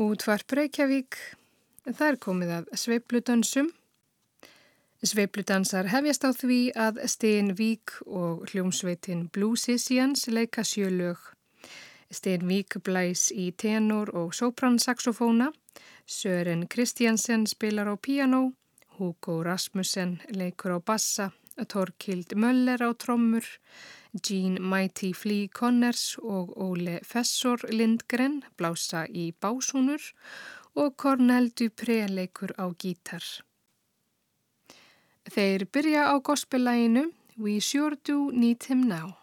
Útvarp Reykjavík, það er komið að sveipludansum. Sveipludansar hefjast á því að Stein Vík og hljómsveitin Blue Sicians leika sjölög. Stein Vík blæs í tenor og sopransaxofóna, Sören Kristjansen spilar á piano, Hugo Rasmussen leikur á bassa, Torkild Möller á trommur, Jean Mighty Flea Connors og Óle Fessor Lindgren blása í básúnur og Cornel Dupré leikur á gítar. Þeir byrja á gospellæginu We Sure Do Need Him Now.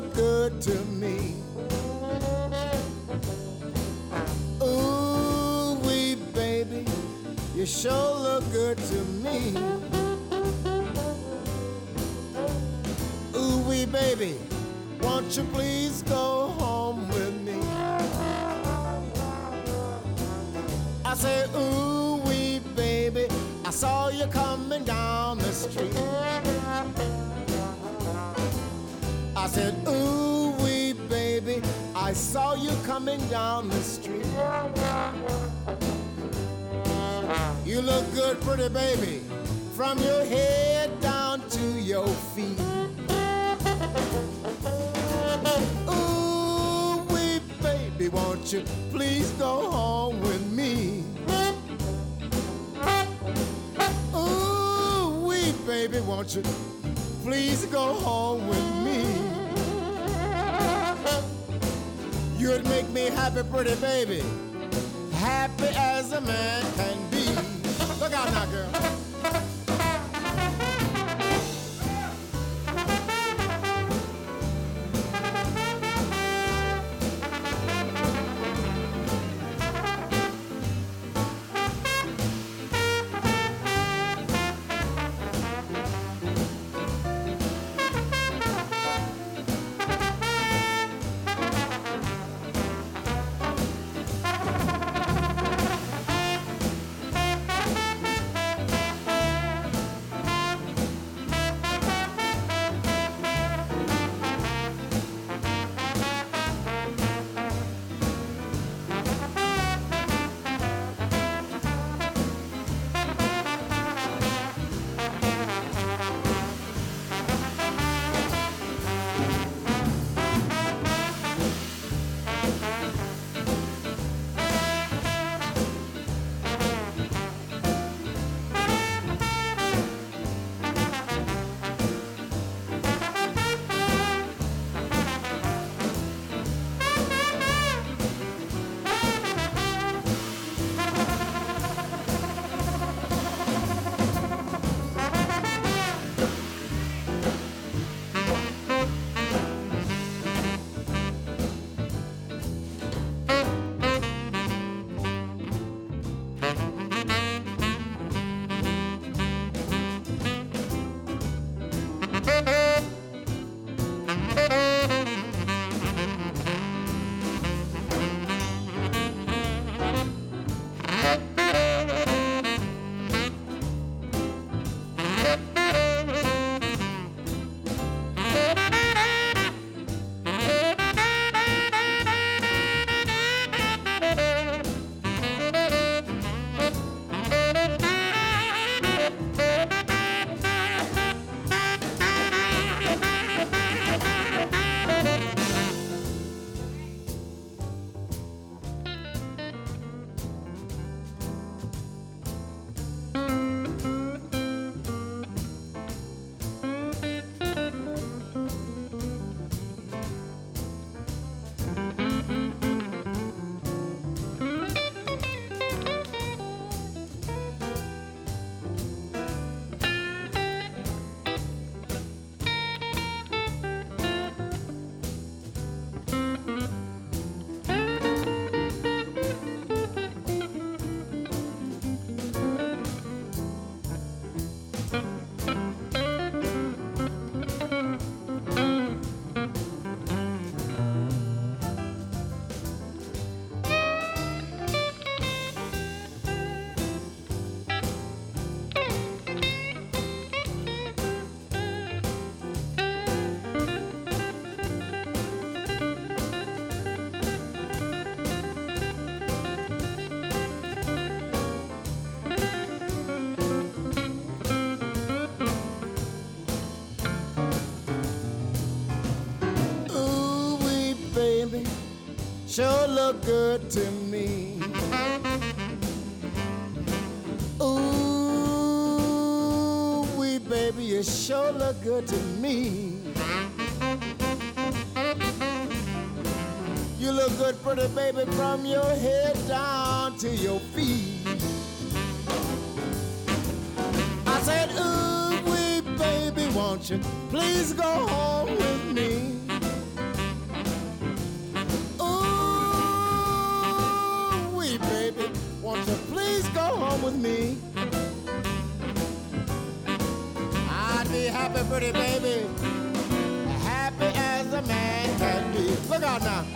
Good to me. Ooh, wee baby, you sure look good to me. Ooh, wee baby, won't you please coming down the street. You look good, pretty baby, from your head down to your feet. Ooh, wee baby, won't you please go home with me? Ooh, wee baby, won't you please go home with me? Happy, pretty baby. Happy as a man can be. Look out now, girl. Look good to me. Ooh, wee baby, you sure look good to me. You look good, pretty baby, from your head down to your feet. I said, ooh, wee baby, won't you please go home pretty baby, happy as a man can be. Look out now.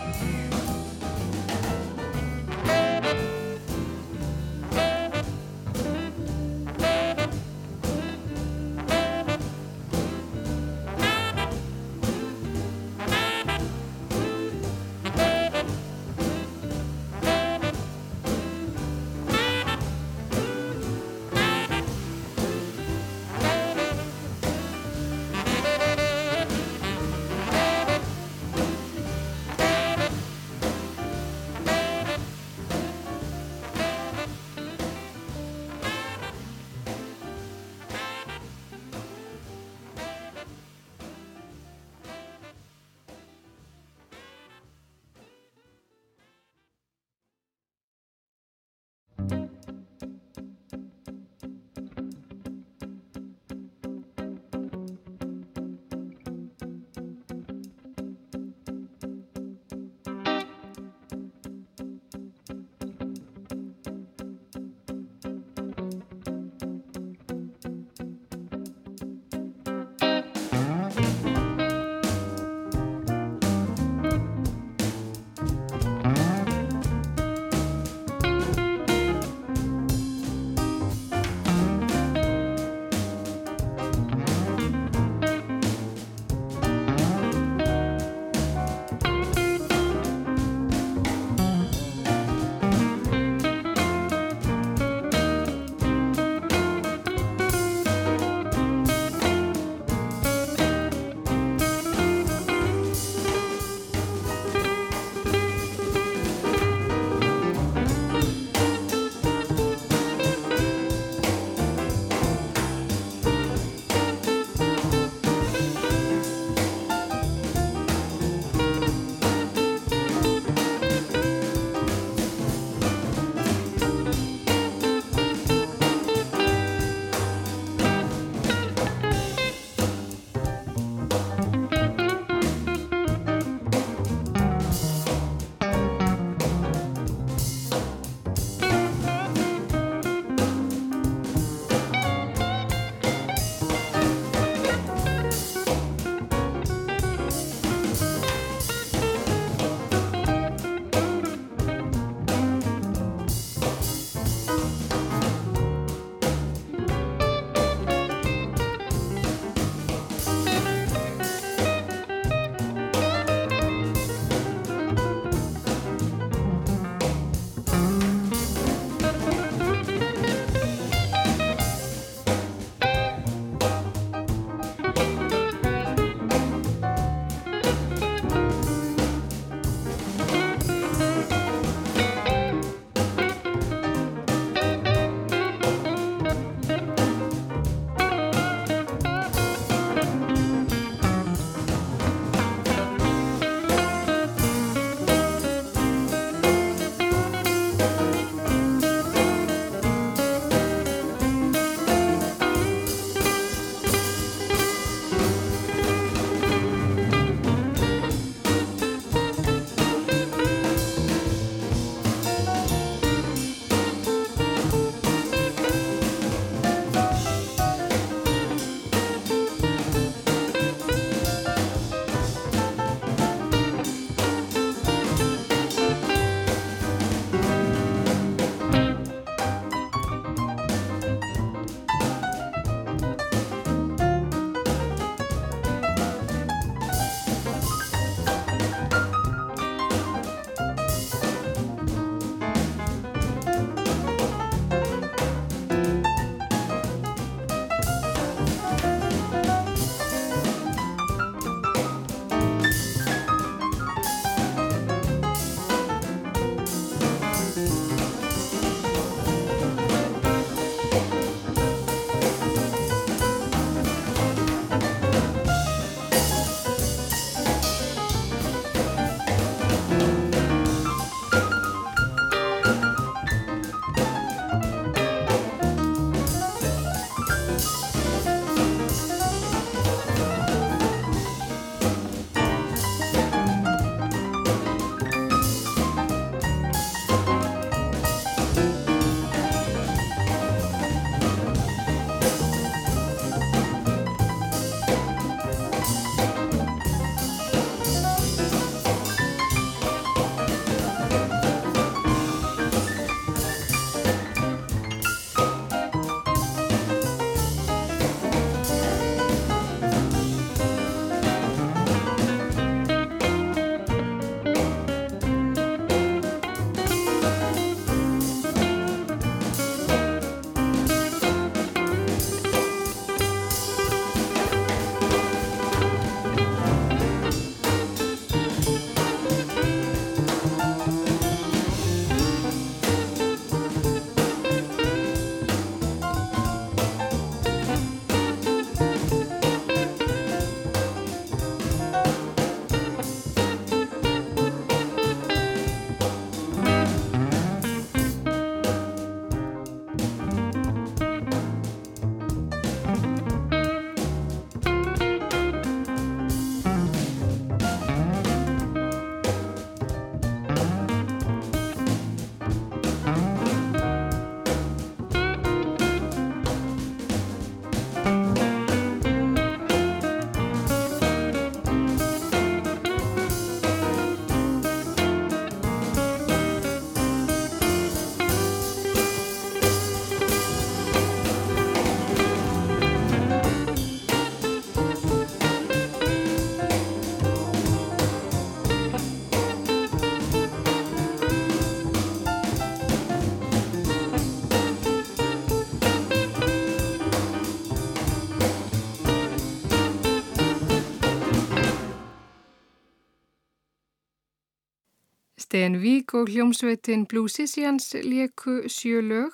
Sten Vík og hljómsveitin Blue Sisians leku sjö lög.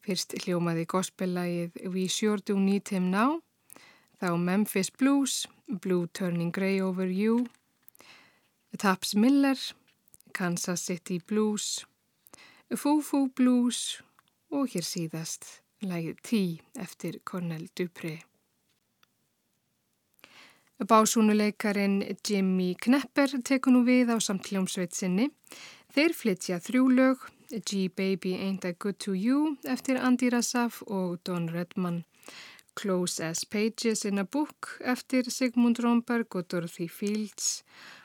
Fyrst hljómaði gospellægið We Sure Do Need Him Now, þá Memphis Blues, Blue Turning Grey Over You, Taps Miller, Kansas City Blues, Foo Blues og hér síðast lægið T eftir Cornel Dupré. Básúnuleikarin Jimmy Knepper tekur nú við á samt hljómsveit sinni. Þeir flytja þrjú lög, G-Baby Ain't I Good To You eftir Andy Rassaf og Don Redman. Close as Pages in a Book eftir Sigmund Romberg og Dorothy Fields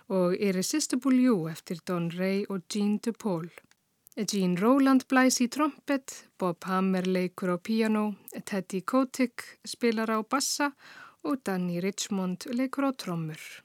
og Irresistible You eftir Don Ray og Gene DePaul. Gene Rowland blæs í trompet, Bob Hammer leikur á piano, Teddy Kotick spilar á bassa og Danny Richmond leikur á trommur.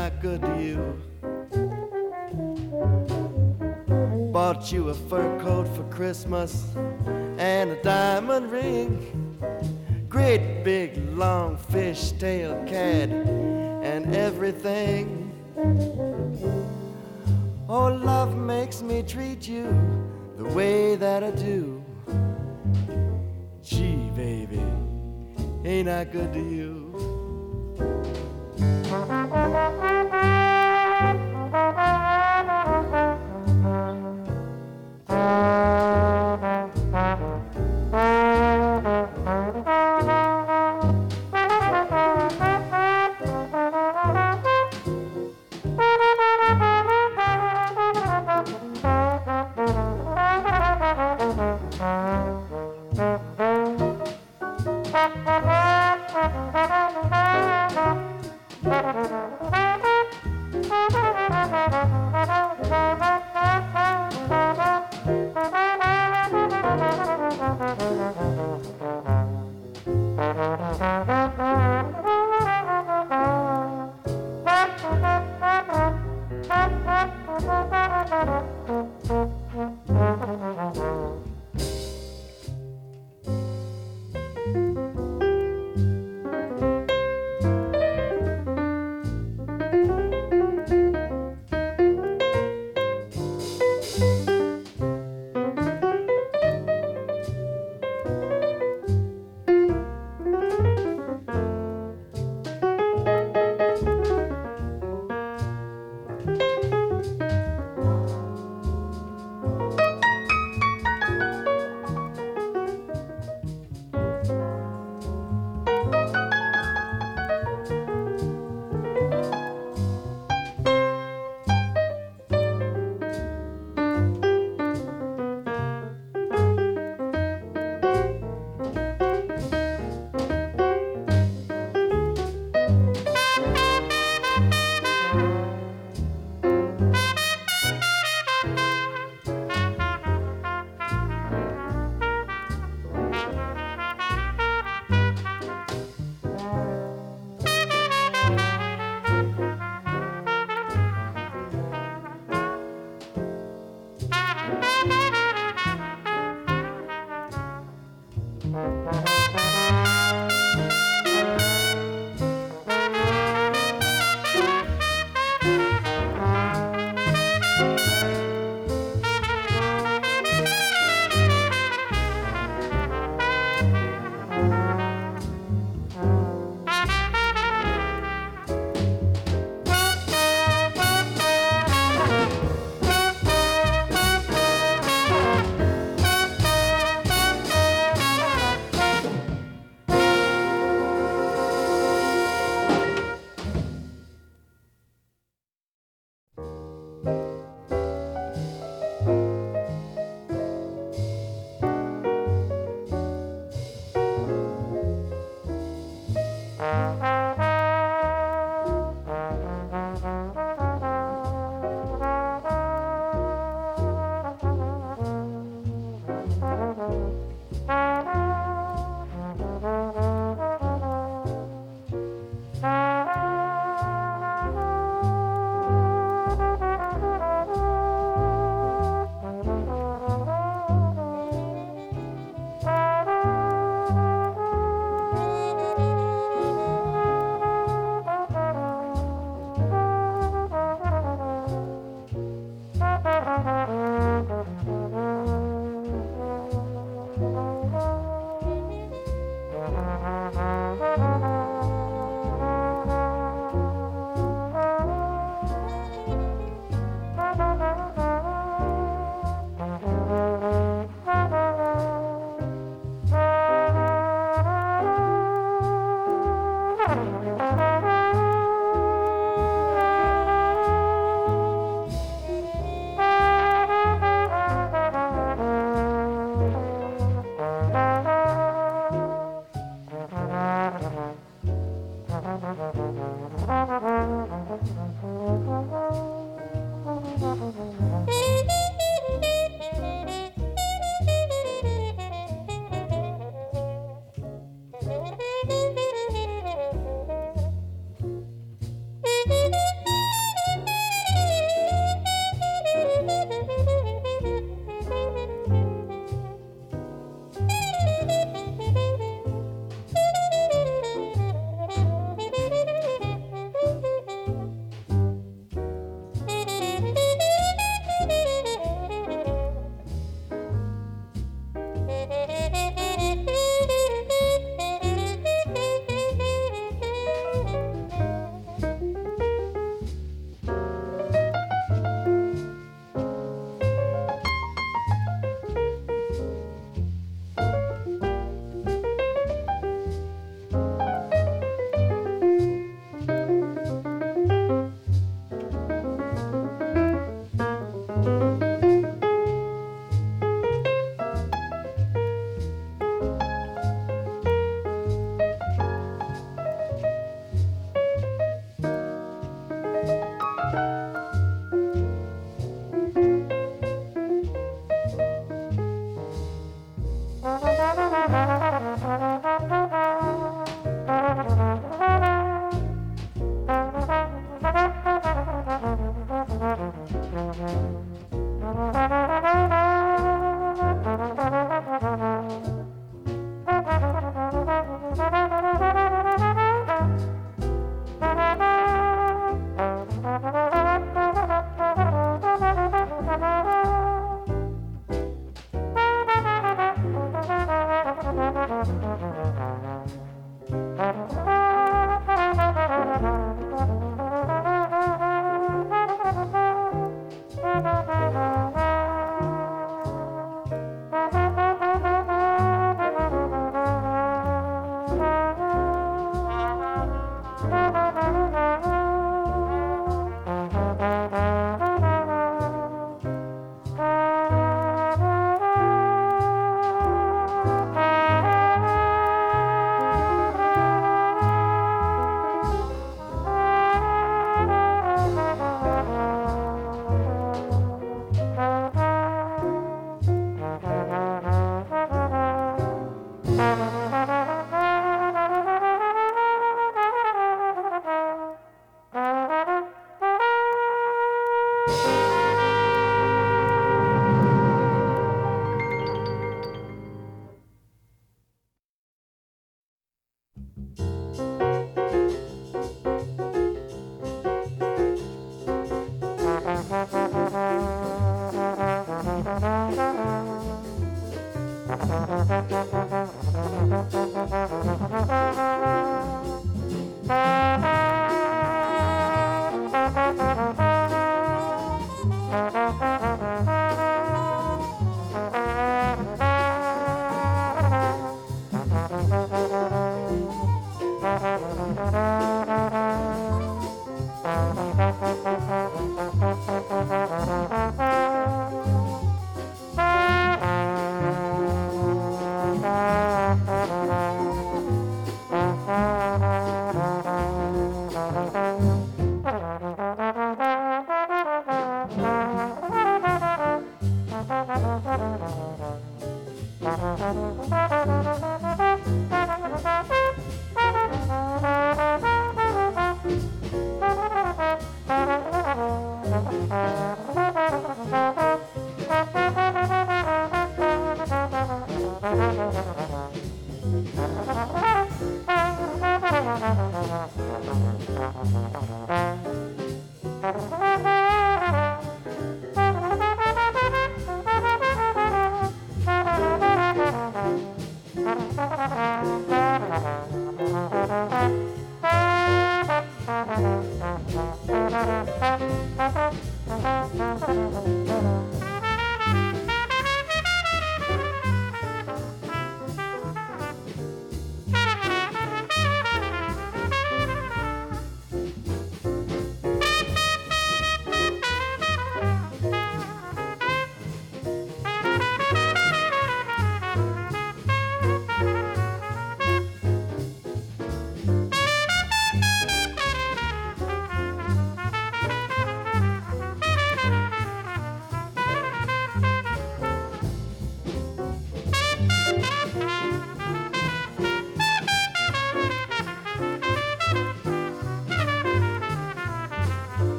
I good to you? Bought you a fur coat for Christmas and a diamond ring. Great big long fishtail cat and everything. Oh, love makes me treat you the way that I do. Gee, baby. Ain't I good to you? Thank you.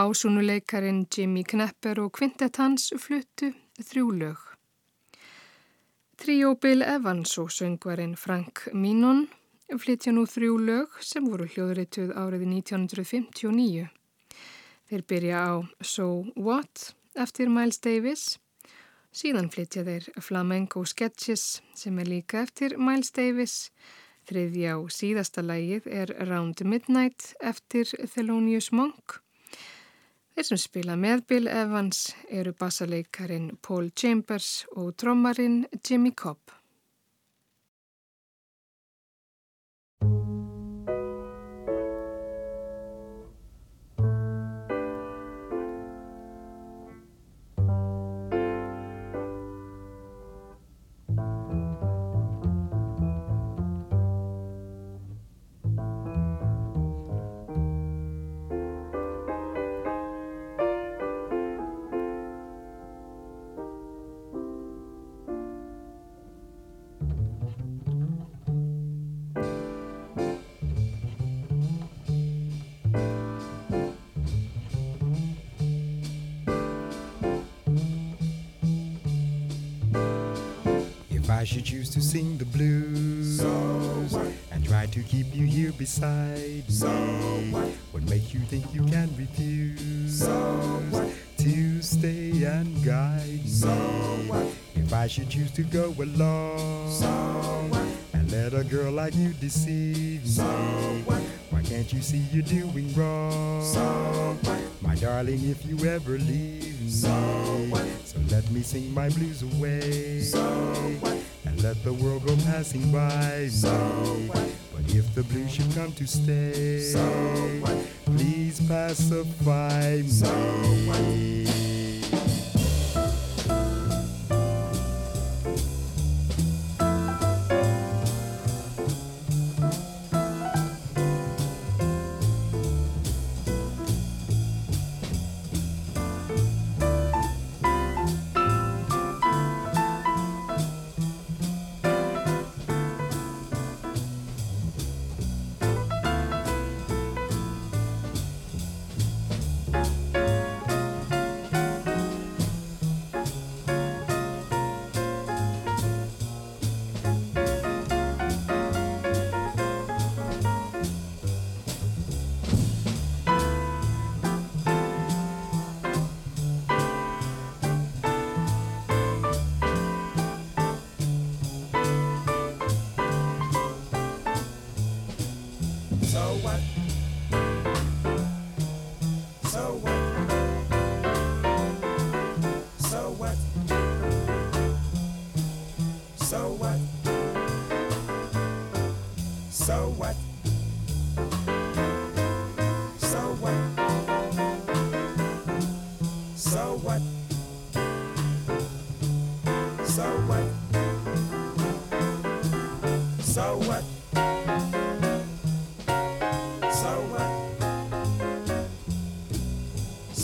Básunuleikarin Jimmy Knepper og kvintet hans fluttu þrjú lög. Tríó Bill Evans og söngvarinn Frank Minon flytja nú þrjú lög sem voru hljóðrituð árið 1959. Þeir byrja á So What eftir Miles Davis, síðan flytja þeir Flamenco Sketches sem er líka eftir Miles Davis, þriðja á síðasta lægið er Round Midnight eftir Thelonious Monk Þeir sem spila með Bill Evans eru bassaleikarin Paul Chambers og trommarin Jimmy Cobb. Choose to sing the blues So and try to keep you here beside So me, what? makes you think you can refuse So to stay and guide So me? what? If I should choose to go along So and let a girl like you deceive So me, what? why can't you see you're doing wrong? So? My darling, if you ever leave me, So so let me sing my blues away. So let the world go passing by me. But if the blues should come to stay, So please pacify me. What?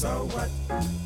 So what?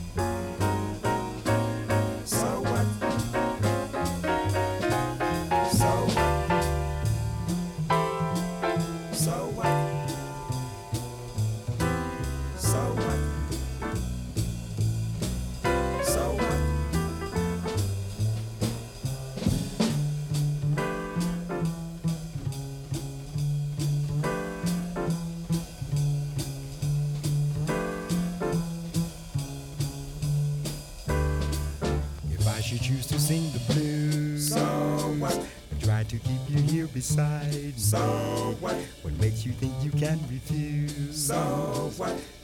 what?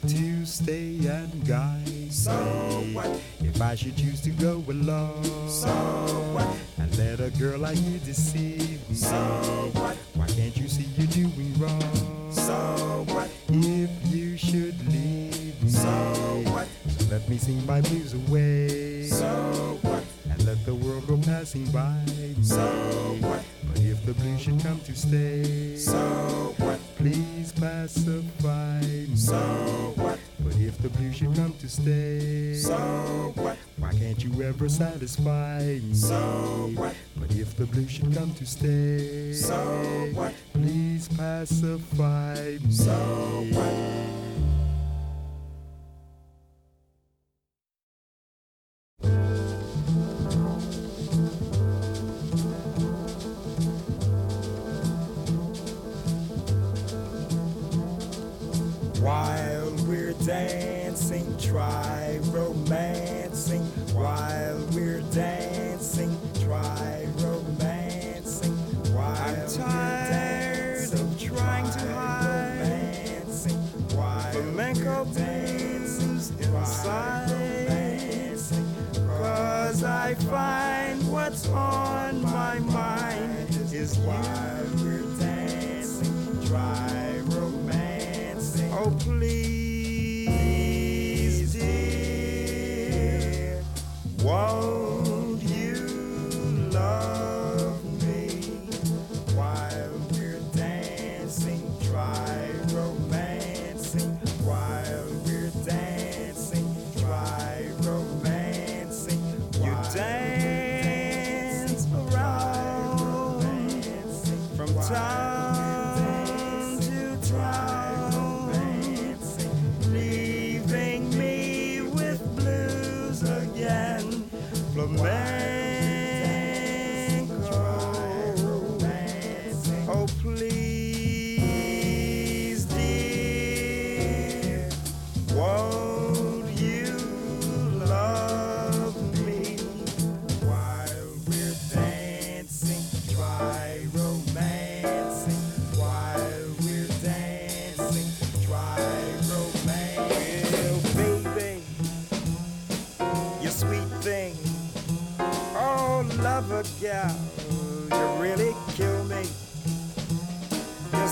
Satisfy me? So what? But if the blues should come to stay, So what?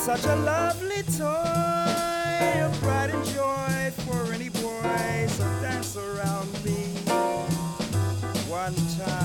Such a lovely toy a pride and joy for any boy. So dance around me one time.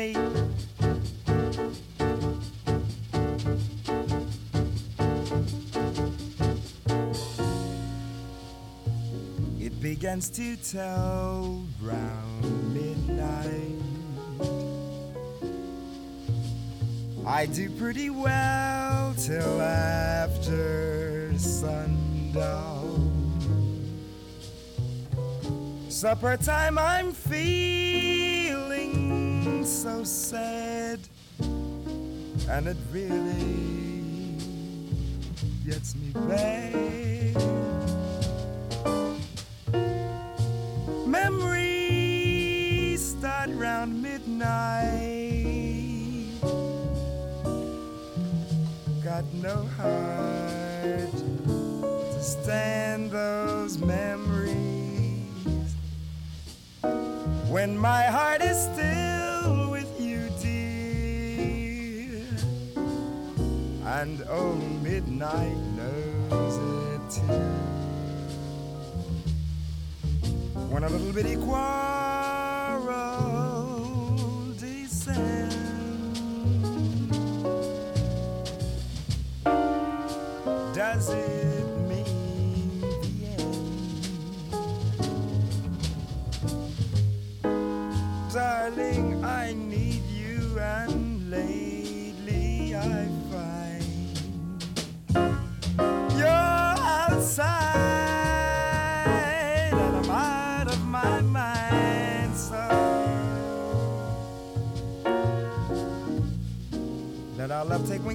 me. It begins to tell round midnight. I do pretty well till after sundown. Supper time, I'm feeling so sad, and it really gets me back. pericolo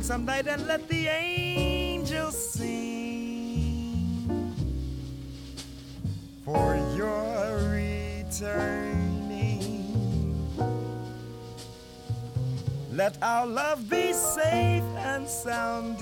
some night and let the angels sing for your returning. Let our love be safe and sound.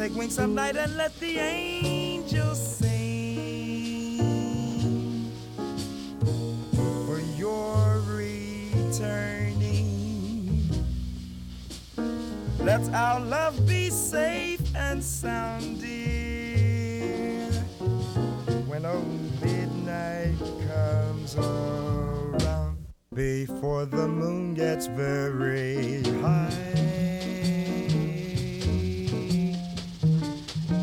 Take wings some night and let the angels sing for your returning. Let our love be safe and sound, dear. When old midnight comes around, before the moon gets very high.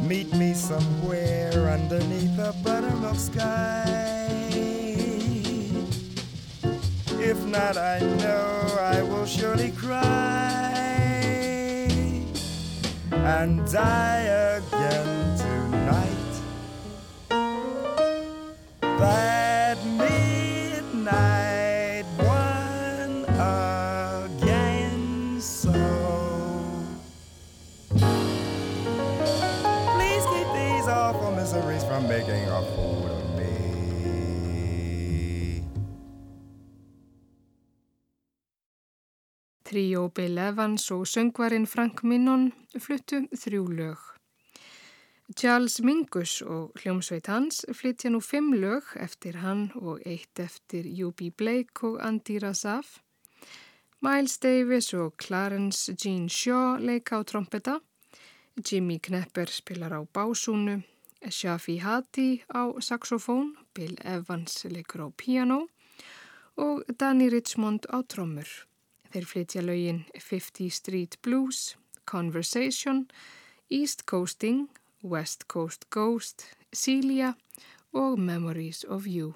Meet me somewhere underneath a buttermilk sky. If not, I know I will surely cry and die Tríó Bill Evans og söngvarinn Frank Minnon fluttu þrjú lög. Charles Mingus og hljómsveit hans flytja nú fimm lög eftir hann og eitt eftir U.B. Blake og Andy Razaf. Miles Davis og Clarence Jean Shaw leika á trompeta. Jimmy Knepper spilar á básúnu. Shafi Hati á saxofón. Bill Evans leikur á piano. Og Danny Richmond á trommur. Þeir flytja lögin 50 Street Blues, Conversation, East Coasting, West Coast Ghost, Celia og Memories of You.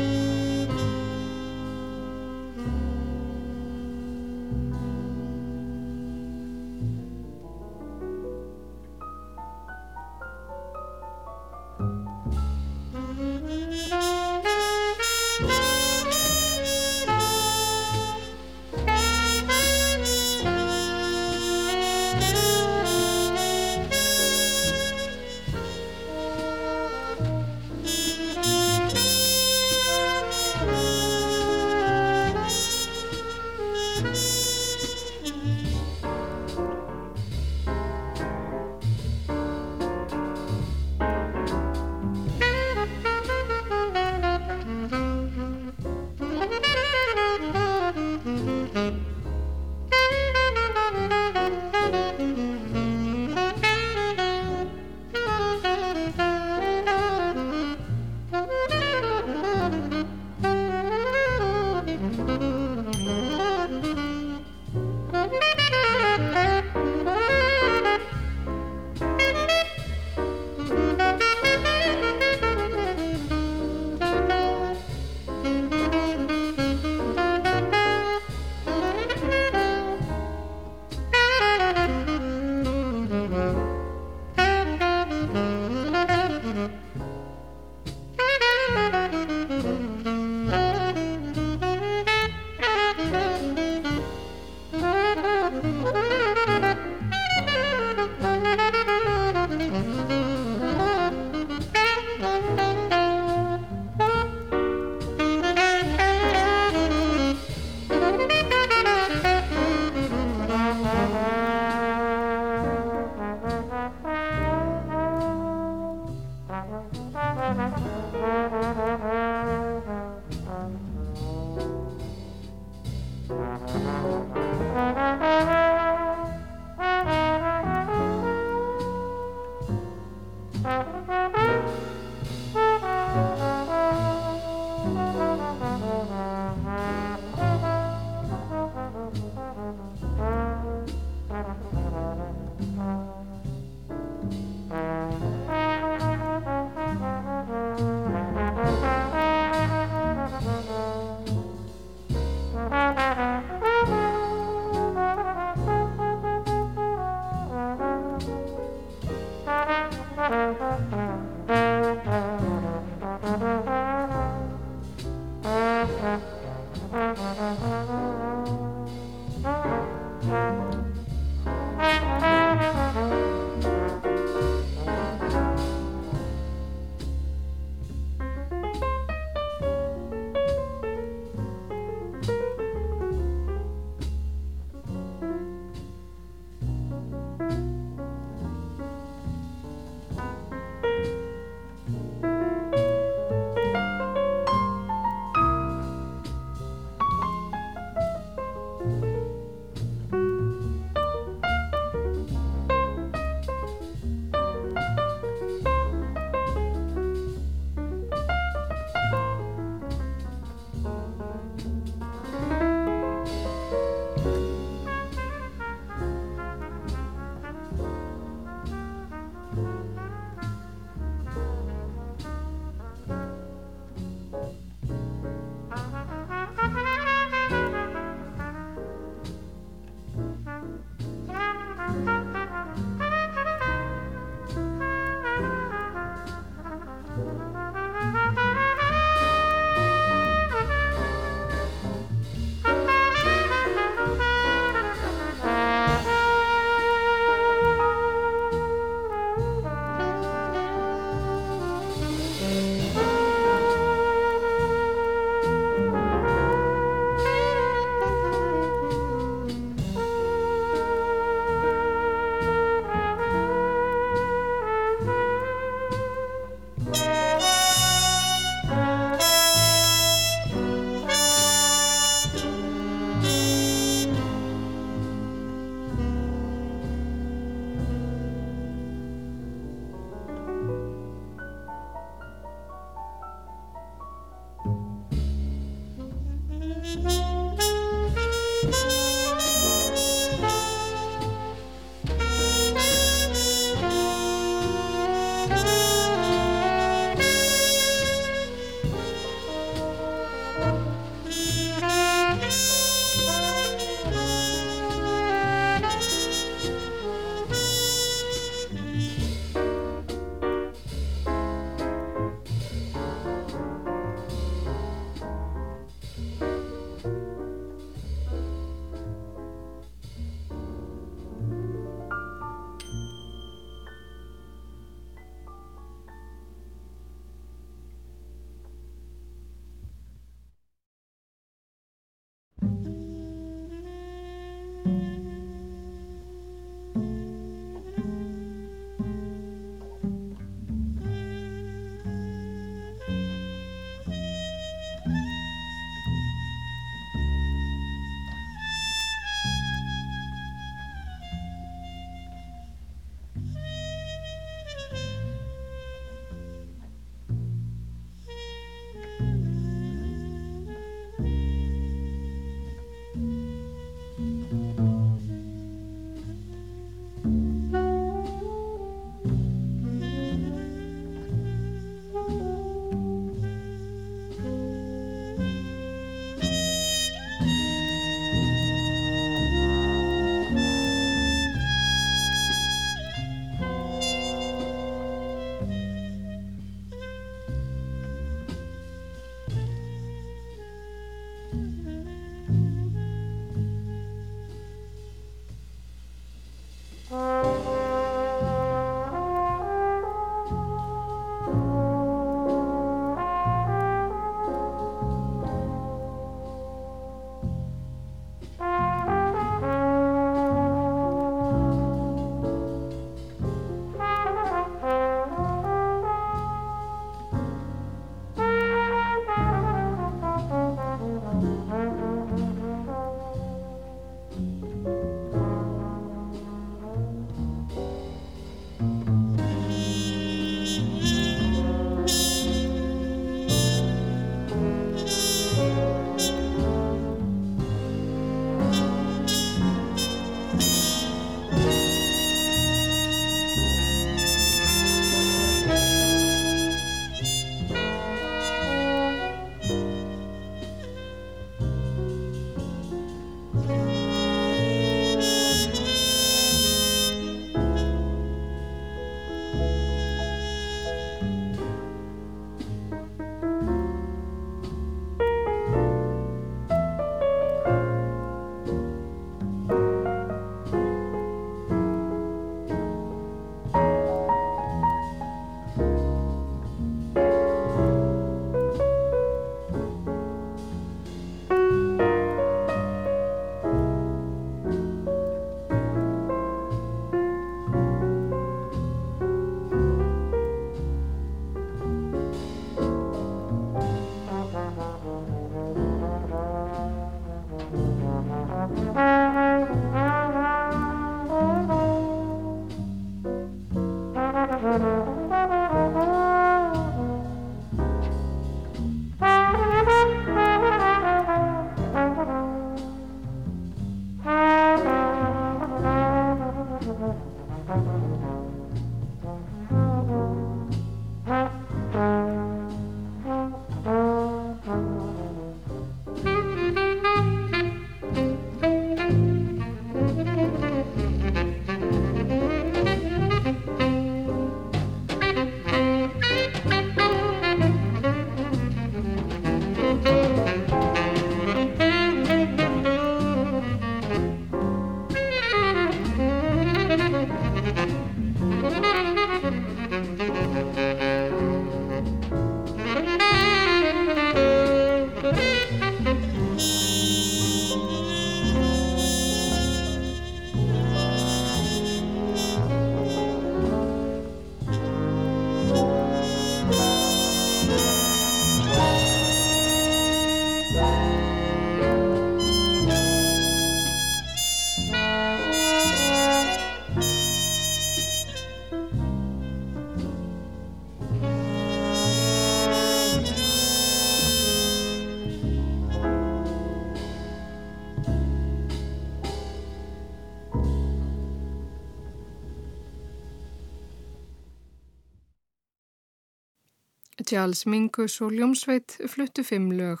Charles Mingus og Ljómsveit fluttu fimm lög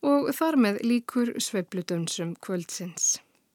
og þar með líkur sveiblutönsum kvöldsins.